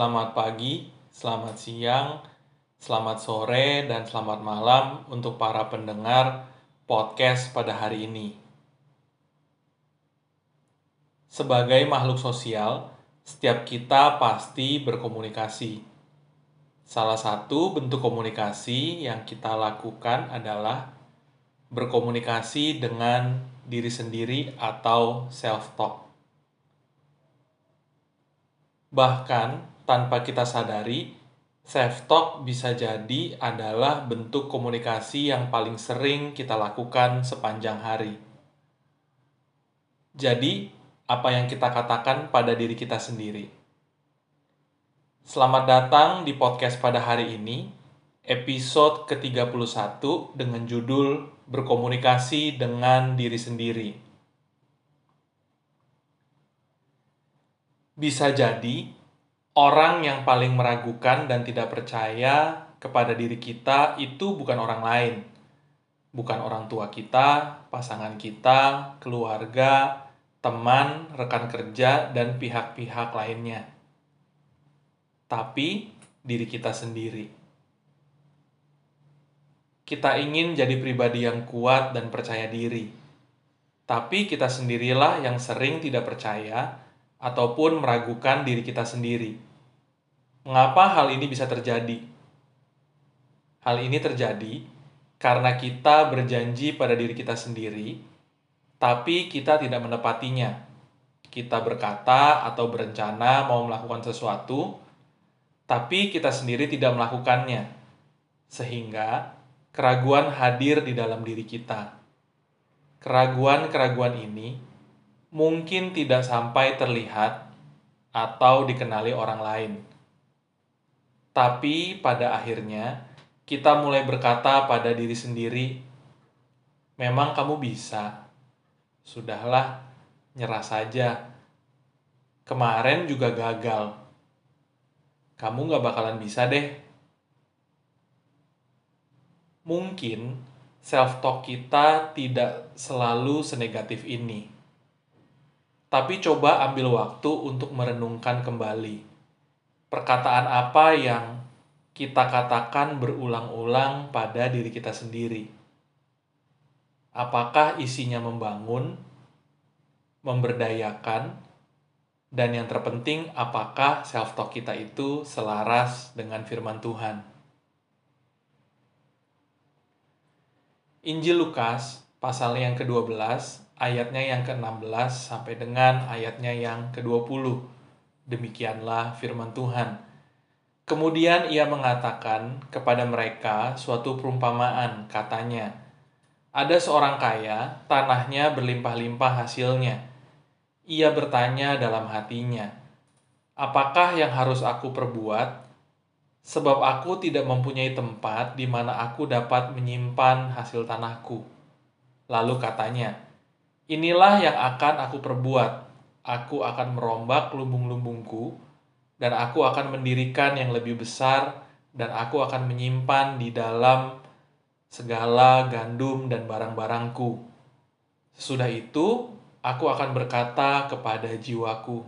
Selamat pagi, selamat siang, selamat sore, dan selamat malam untuk para pendengar podcast pada hari ini. Sebagai makhluk sosial, setiap kita pasti berkomunikasi. Salah satu bentuk komunikasi yang kita lakukan adalah berkomunikasi dengan diri sendiri atau self-talk. Bahkan tanpa kita sadari, self-talk bisa jadi adalah bentuk komunikasi yang paling sering kita lakukan sepanjang hari. Jadi, apa yang kita katakan pada diri kita sendiri? Selamat datang di podcast pada hari ini, episode ke-31 dengan judul Berkomunikasi dengan Diri Sendiri. Bisa jadi, orang yang paling meragukan dan tidak percaya kepada diri kita itu bukan orang lain. Bukan orang tua kita, pasangan kita, keluarga, teman, rekan kerja, dan pihak-pihak lainnya. Tapi diri kita sendiri. Kita ingin jadi pribadi yang kuat dan percaya diri. Tapi kita sendirilah yang sering tidak percaya ataupun meragukan diri kita sendiri. Mengapa hal ini bisa terjadi? Hal ini terjadi karena kita berjanji pada diri kita sendiri, tapi kita tidak menepatinya. Kita berkata atau berencana mau melakukan sesuatu, tapi kita sendiri tidak melakukannya, sehingga keraguan hadir di dalam diri kita. Keraguan-keraguan ini mungkin tidak sampai terlihat atau dikenali orang lain. Tapi pada akhirnya kita mulai berkata pada diri sendiri, "Memang kamu bisa. Sudahlah, nyerah saja. Kemarin juga gagal. Kamu gak bakalan bisa deh." Mungkin self-talk kita tidak selalu senegatif ini tapi coba ambil waktu untuk merenungkan kembali. Perkataan apa yang kita katakan berulang-ulang pada diri kita sendiri? Apakah isinya membangun, memberdayakan, dan yang terpenting apakah self-talk kita itu selaras dengan firman Tuhan? Injil Lukas pasal yang ke-12 ayatnya yang ke-16 sampai dengan ayatnya yang ke-20. Demikianlah firman Tuhan. Kemudian ia mengatakan kepada mereka suatu perumpamaan, katanya, Ada seorang kaya, tanahnya berlimpah-limpah hasilnya. Ia bertanya dalam hatinya, Apakah yang harus aku perbuat? Sebab aku tidak mempunyai tempat di mana aku dapat menyimpan hasil tanahku. Lalu katanya, Inilah yang akan aku perbuat. Aku akan merombak lumbung-lumbungku, dan aku akan mendirikan yang lebih besar, dan aku akan menyimpan di dalam segala gandum dan barang-barangku. Sesudah itu, aku akan berkata kepada jiwaku,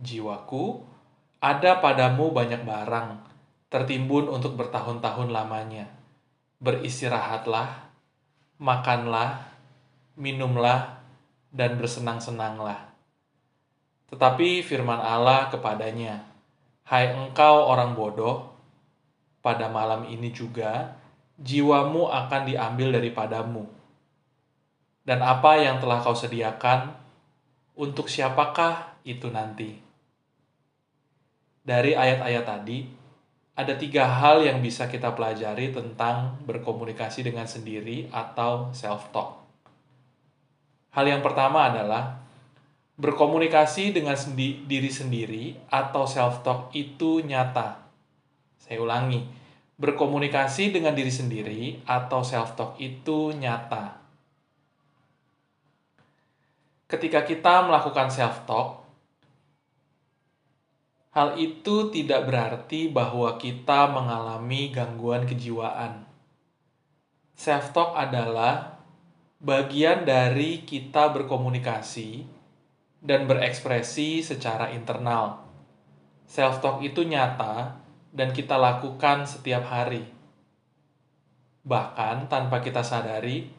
Jiwaku, ada padamu banyak barang, tertimbun untuk bertahun-tahun lamanya. Beristirahatlah, makanlah, minumlah, dan bersenang-senanglah. Tetapi firman Allah kepadanya, Hai engkau orang bodoh, pada malam ini juga jiwamu akan diambil daripadamu. Dan apa yang telah kau sediakan, untuk siapakah itu nanti? Dari ayat-ayat tadi, ada tiga hal yang bisa kita pelajari tentang berkomunikasi dengan sendiri atau self-talk. Hal yang pertama adalah berkomunikasi dengan sendi diri sendiri atau self-talk itu nyata. Saya ulangi, berkomunikasi dengan diri sendiri atau self-talk itu nyata. Ketika kita melakukan self-talk, hal itu tidak berarti bahwa kita mengalami gangguan kejiwaan. Self-talk adalah bagian dari kita berkomunikasi dan berekspresi secara internal. Self-talk itu nyata dan kita lakukan setiap hari. Bahkan tanpa kita sadari,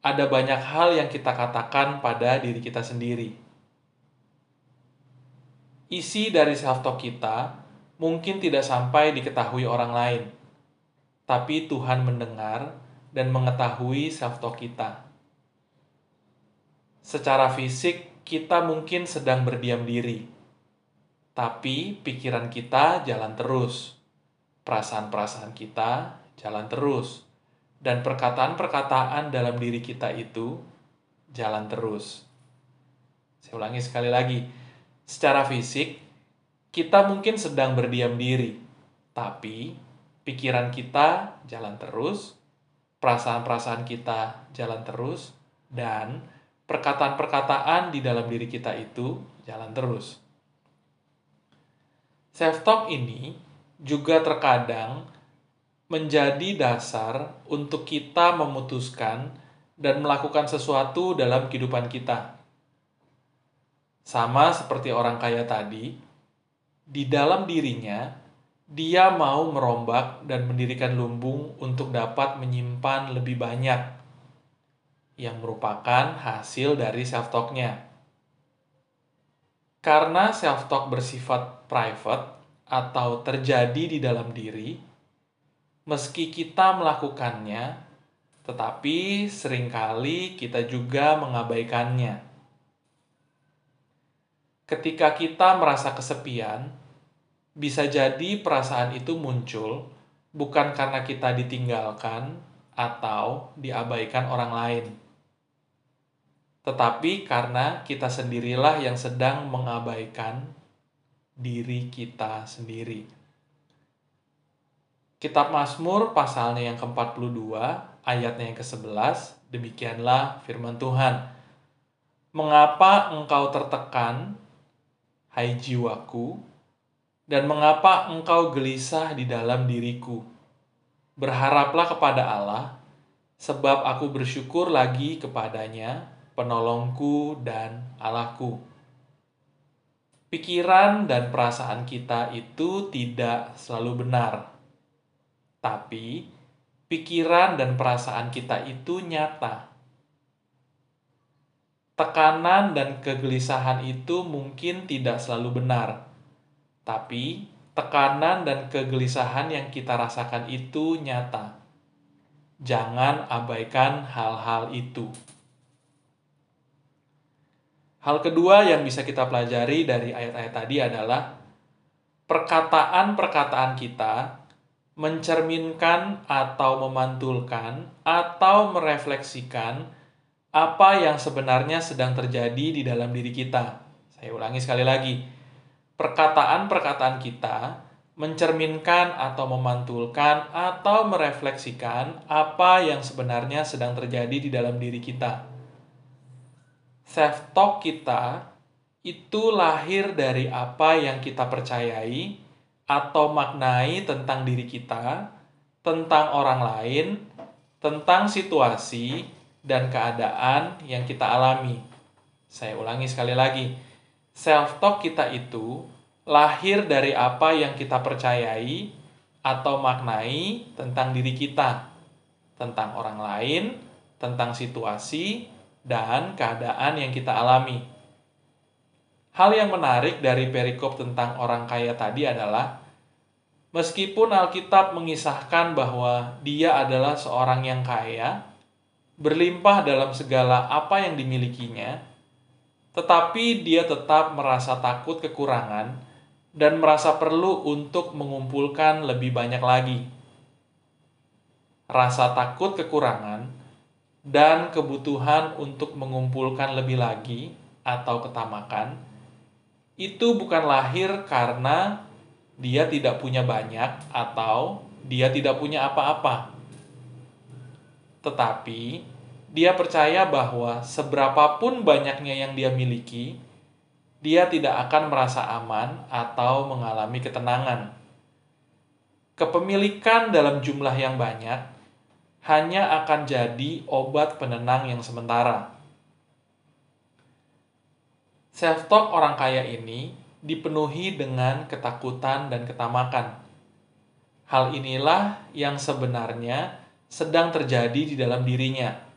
ada banyak hal yang kita katakan pada diri kita sendiri. Isi dari self-talk kita mungkin tidak sampai diketahui orang lain, tapi Tuhan mendengar dan mengetahui self-talk kita. Secara fisik, kita mungkin sedang berdiam diri. Tapi pikiran kita jalan terus, perasaan-perasaan kita jalan terus, dan perkataan-perkataan dalam diri kita itu jalan terus. Saya ulangi sekali lagi, secara fisik kita mungkin sedang berdiam diri, tapi pikiran kita jalan terus, perasaan-perasaan kita jalan terus, dan perkataan-perkataan di dalam diri kita itu jalan terus. Self-talk ini juga terkadang menjadi dasar untuk kita memutuskan dan melakukan sesuatu dalam kehidupan kita. Sama seperti orang kaya tadi, di dalam dirinya dia mau merombak dan mendirikan lumbung untuk dapat menyimpan lebih banyak yang merupakan hasil dari self-talk-nya. Karena self-talk bersifat private atau terjadi di dalam diri, meski kita melakukannya, tetapi sering kali kita juga mengabaikannya. Ketika kita merasa kesepian, bisa jadi perasaan itu muncul bukan karena kita ditinggalkan atau diabaikan orang lain tetapi karena kita sendirilah yang sedang mengabaikan diri kita sendiri. Kitab Mazmur pasalnya yang ke-42, ayatnya yang ke-11, demikianlah firman Tuhan. Mengapa engkau tertekan, hai jiwaku, dan mengapa engkau gelisah di dalam diriku? Berharaplah kepada Allah, sebab aku bersyukur lagi kepadanya, penolongku dan Allahku. Pikiran dan perasaan kita itu tidak selalu benar, tapi pikiran dan perasaan kita itu nyata. Tekanan dan kegelisahan itu mungkin tidak selalu benar, tapi tekanan dan kegelisahan yang kita rasakan itu nyata. Jangan abaikan hal-hal itu. Hal kedua yang bisa kita pelajari dari ayat-ayat tadi adalah perkataan-perkataan kita mencerminkan atau memantulkan atau merefleksikan apa yang sebenarnya sedang terjadi di dalam diri kita. Saya ulangi sekali lagi. Perkataan-perkataan kita mencerminkan atau memantulkan atau merefleksikan apa yang sebenarnya sedang terjadi di dalam diri kita self talk kita itu lahir dari apa yang kita percayai atau maknai tentang diri kita, tentang orang lain, tentang situasi dan keadaan yang kita alami. Saya ulangi sekali lagi. Self talk kita itu lahir dari apa yang kita percayai atau maknai tentang diri kita, tentang orang lain, tentang situasi, dan keadaan yang kita alami. Hal yang menarik dari perikop tentang orang kaya tadi adalah meskipun Alkitab mengisahkan bahwa dia adalah seorang yang kaya, berlimpah dalam segala apa yang dimilikinya, tetapi dia tetap merasa takut kekurangan dan merasa perlu untuk mengumpulkan lebih banyak lagi. Rasa takut kekurangan dan kebutuhan untuk mengumpulkan lebih lagi atau ketamakan itu bukan lahir karena dia tidak punya banyak atau dia tidak punya apa-apa. Tetapi dia percaya bahwa seberapapun banyaknya yang dia miliki, dia tidak akan merasa aman atau mengalami ketenangan. Kepemilikan dalam jumlah yang banyak hanya akan jadi obat penenang yang sementara. Self-talk orang kaya ini dipenuhi dengan ketakutan dan ketamakan. Hal inilah yang sebenarnya sedang terjadi di dalam dirinya.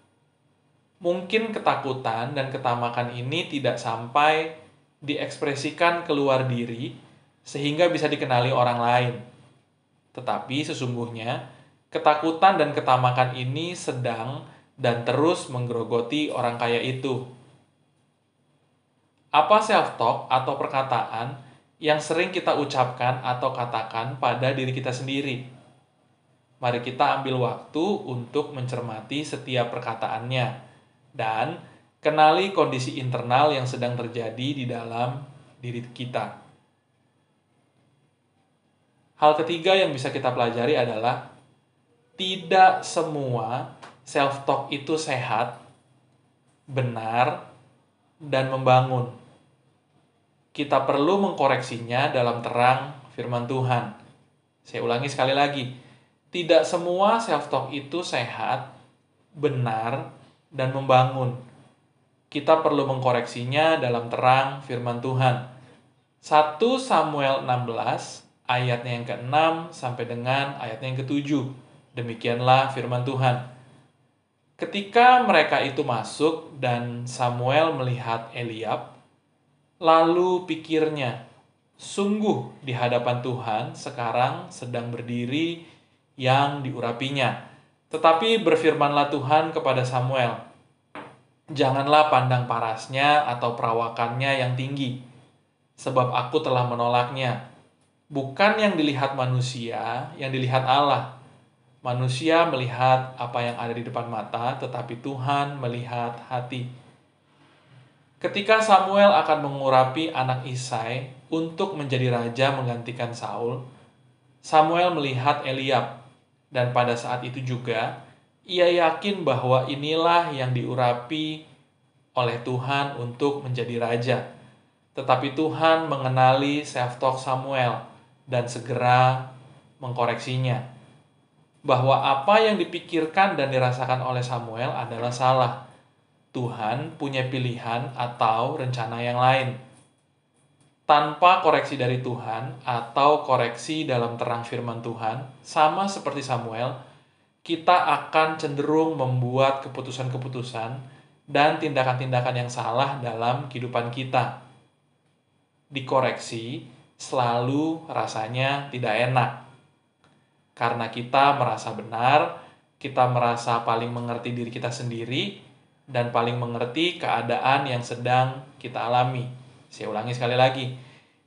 Mungkin ketakutan dan ketamakan ini tidak sampai diekspresikan keluar diri sehingga bisa dikenali orang lain. Tetapi sesungguhnya ketakutan dan ketamakan ini sedang dan terus menggerogoti orang kaya itu. Apa self-talk atau perkataan yang sering kita ucapkan atau katakan pada diri kita sendiri? Mari kita ambil waktu untuk mencermati setiap perkataannya dan kenali kondisi internal yang sedang terjadi di dalam diri kita. Hal ketiga yang bisa kita pelajari adalah tidak semua self-talk itu sehat, benar, dan membangun kita perlu mengkoreksinya dalam terang firman Tuhan. Saya ulangi sekali lagi, tidak semua self-talk itu sehat, benar, dan membangun. Kita perlu mengkoreksinya dalam terang firman Tuhan. 1 Samuel 16 ayatnya yang ke-6 sampai dengan ayatnya yang ke-7. Demikianlah firman Tuhan. Ketika mereka itu masuk dan Samuel melihat Eliab, Lalu pikirnya, sungguh di hadapan Tuhan sekarang sedang berdiri yang diurapinya. Tetapi berfirmanlah Tuhan kepada Samuel, Janganlah pandang parasnya atau perawakannya yang tinggi, sebab aku telah menolaknya. Bukan yang dilihat manusia, yang dilihat Allah. Manusia melihat apa yang ada di depan mata, tetapi Tuhan melihat hati. Ketika Samuel akan mengurapi anak Isai untuk menjadi raja menggantikan Saul, Samuel melihat Eliab, dan pada saat itu juga ia yakin bahwa inilah yang diurapi oleh Tuhan untuk menjadi raja. Tetapi Tuhan mengenali self-talk Samuel dan segera mengkoreksinya. Bahwa apa yang dipikirkan dan dirasakan oleh Samuel adalah salah Tuhan punya pilihan atau rencana yang lain. Tanpa koreksi dari Tuhan atau koreksi dalam terang firman Tuhan, sama seperti Samuel, kita akan cenderung membuat keputusan-keputusan dan tindakan-tindakan yang salah dalam kehidupan kita. Dikoreksi selalu rasanya tidak enak. Karena kita merasa benar, kita merasa paling mengerti diri kita sendiri, dan paling mengerti keadaan yang sedang kita alami. Saya ulangi sekali lagi,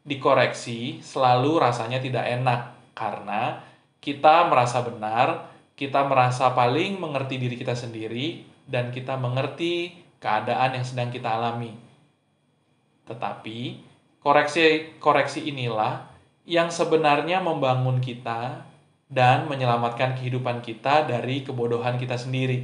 dikoreksi selalu rasanya tidak enak karena kita merasa benar, kita merasa paling mengerti diri kita sendiri, dan kita mengerti keadaan yang sedang kita alami. Tetapi koreksi koreksi inilah yang sebenarnya membangun kita dan menyelamatkan kehidupan kita dari kebodohan kita sendiri.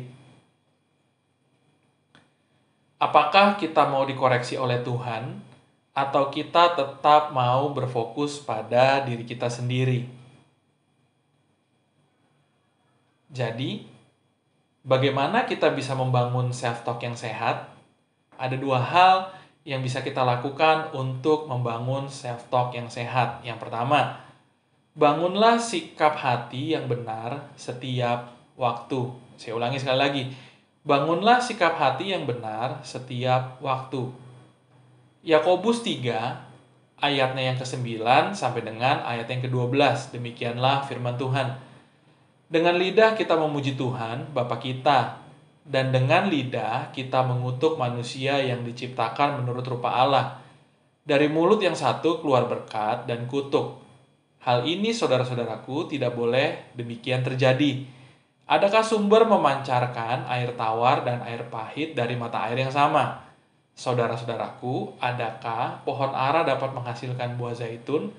Apakah kita mau dikoreksi oleh Tuhan atau kita tetap mau berfokus pada diri kita sendiri? Jadi, bagaimana kita bisa membangun self-talk yang sehat? Ada dua hal yang bisa kita lakukan untuk membangun self-talk yang sehat. Yang pertama, bangunlah sikap hati yang benar setiap waktu. Saya ulangi sekali lagi Bangunlah sikap hati yang benar setiap waktu. Yakobus 3 ayatnya yang ke-9 sampai dengan ayat yang ke-12. Demikianlah firman Tuhan. Dengan lidah kita memuji Tuhan, Bapa kita, dan dengan lidah kita mengutuk manusia yang diciptakan menurut rupa Allah. Dari mulut yang satu keluar berkat dan kutuk. Hal ini saudara-saudaraku tidak boleh demikian terjadi Adakah sumber memancarkan air tawar dan air pahit dari mata air yang sama? Saudara-saudaraku, adakah pohon ara dapat menghasilkan buah zaitun?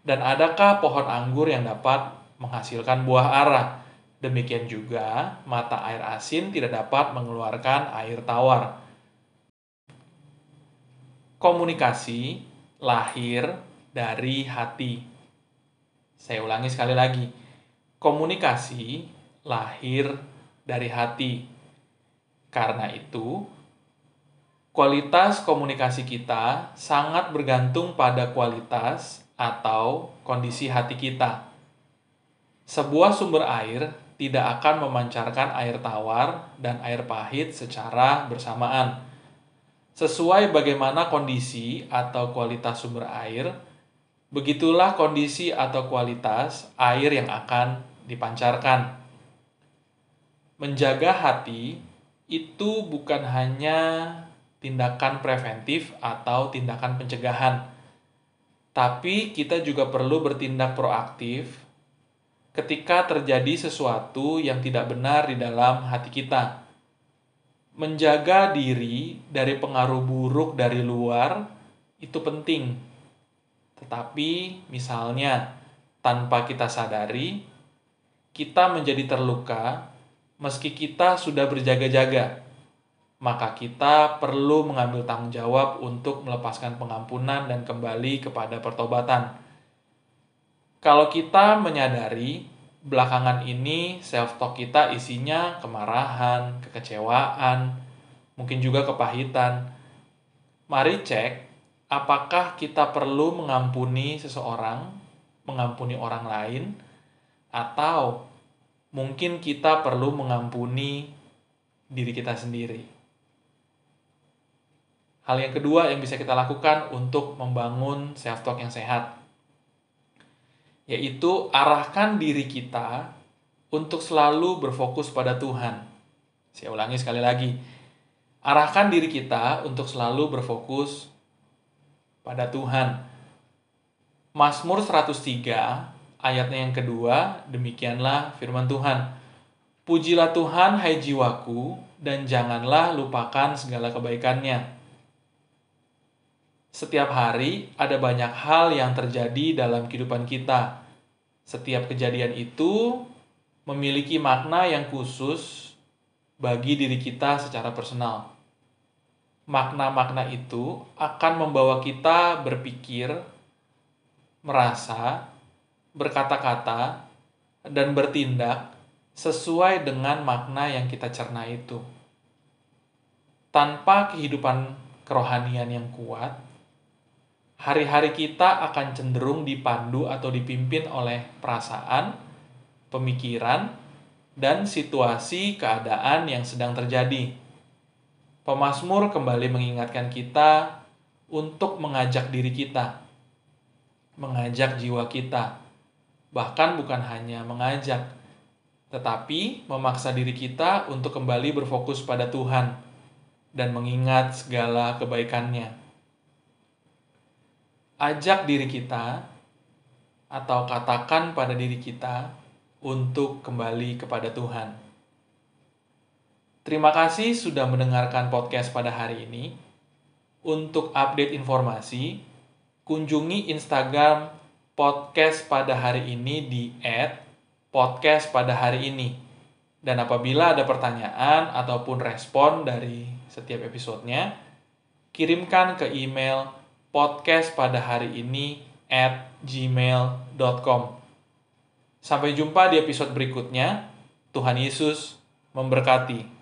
Dan adakah pohon anggur yang dapat menghasilkan buah ara? Demikian juga, mata air asin tidak dapat mengeluarkan air tawar. Komunikasi lahir dari hati. Saya ulangi sekali lagi. Komunikasi lahir dari hati. Karena itu, kualitas komunikasi kita sangat bergantung pada kualitas atau kondisi hati kita. Sebuah sumber air tidak akan memancarkan air tawar dan air pahit secara bersamaan. Sesuai bagaimana kondisi atau kualitas sumber air, begitulah kondisi atau kualitas air yang akan dipancarkan. Menjaga hati itu bukan hanya tindakan preventif atau tindakan pencegahan, tapi kita juga perlu bertindak proaktif ketika terjadi sesuatu yang tidak benar di dalam hati kita. Menjaga diri dari pengaruh buruk dari luar itu penting. Tetapi misalnya tanpa kita sadari, kita menjadi terluka meski kita sudah berjaga-jaga. Maka kita perlu mengambil tanggung jawab untuk melepaskan pengampunan dan kembali kepada pertobatan kalau kita menyadari belakangan ini self talk kita isinya kemarahan, kekecewaan, mungkin juga kepahitan. Mari cek apakah kita perlu mengampuni seseorang, mengampuni orang lain atau mungkin kita perlu mengampuni diri kita sendiri. Hal yang kedua yang bisa kita lakukan untuk membangun self talk yang sehat yaitu arahkan diri kita untuk selalu berfokus pada Tuhan. Saya ulangi sekali lagi. Arahkan diri kita untuk selalu berfokus pada Tuhan. Mazmur 103 ayatnya yang kedua, demikianlah firman Tuhan. Pujilah Tuhan hai jiwaku dan janganlah lupakan segala kebaikannya. Setiap hari ada banyak hal yang terjadi dalam kehidupan kita setiap kejadian itu memiliki makna yang khusus bagi diri kita secara personal. Makna-makna itu akan membawa kita berpikir, merasa, berkata-kata, dan bertindak sesuai dengan makna yang kita cerna itu. Tanpa kehidupan kerohanian yang kuat, hari-hari kita akan cenderung dipandu atau dipimpin oleh perasaan, pemikiran, dan situasi keadaan yang sedang terjadi. Pemasmur kembali mengingatkan kita untuk mengajak diri kita, mengajak jiwa kita, bahkan bukan hanya mengajak, tetapi memaksa diri kita untuk kembali berfokus pada Tuhan dan mengingat segala kebaikannya ajak diri kita atau katakan pada diri kita untuk kembali kepada Tuhan. Terima kasih sudah mendengarkan podcast pada hari ini. Untuk update informasi, kunjungi Instagram podcast pada hari ini di @podcast pada hari ini. Dan apabila ada pertanyaan ataupun respon dari setiap episodenya, kirimkan ke email podcast pada hari ini at gmail.com. Sampai jumpa di episode berikutnya. Tuhan Yesus memberkati.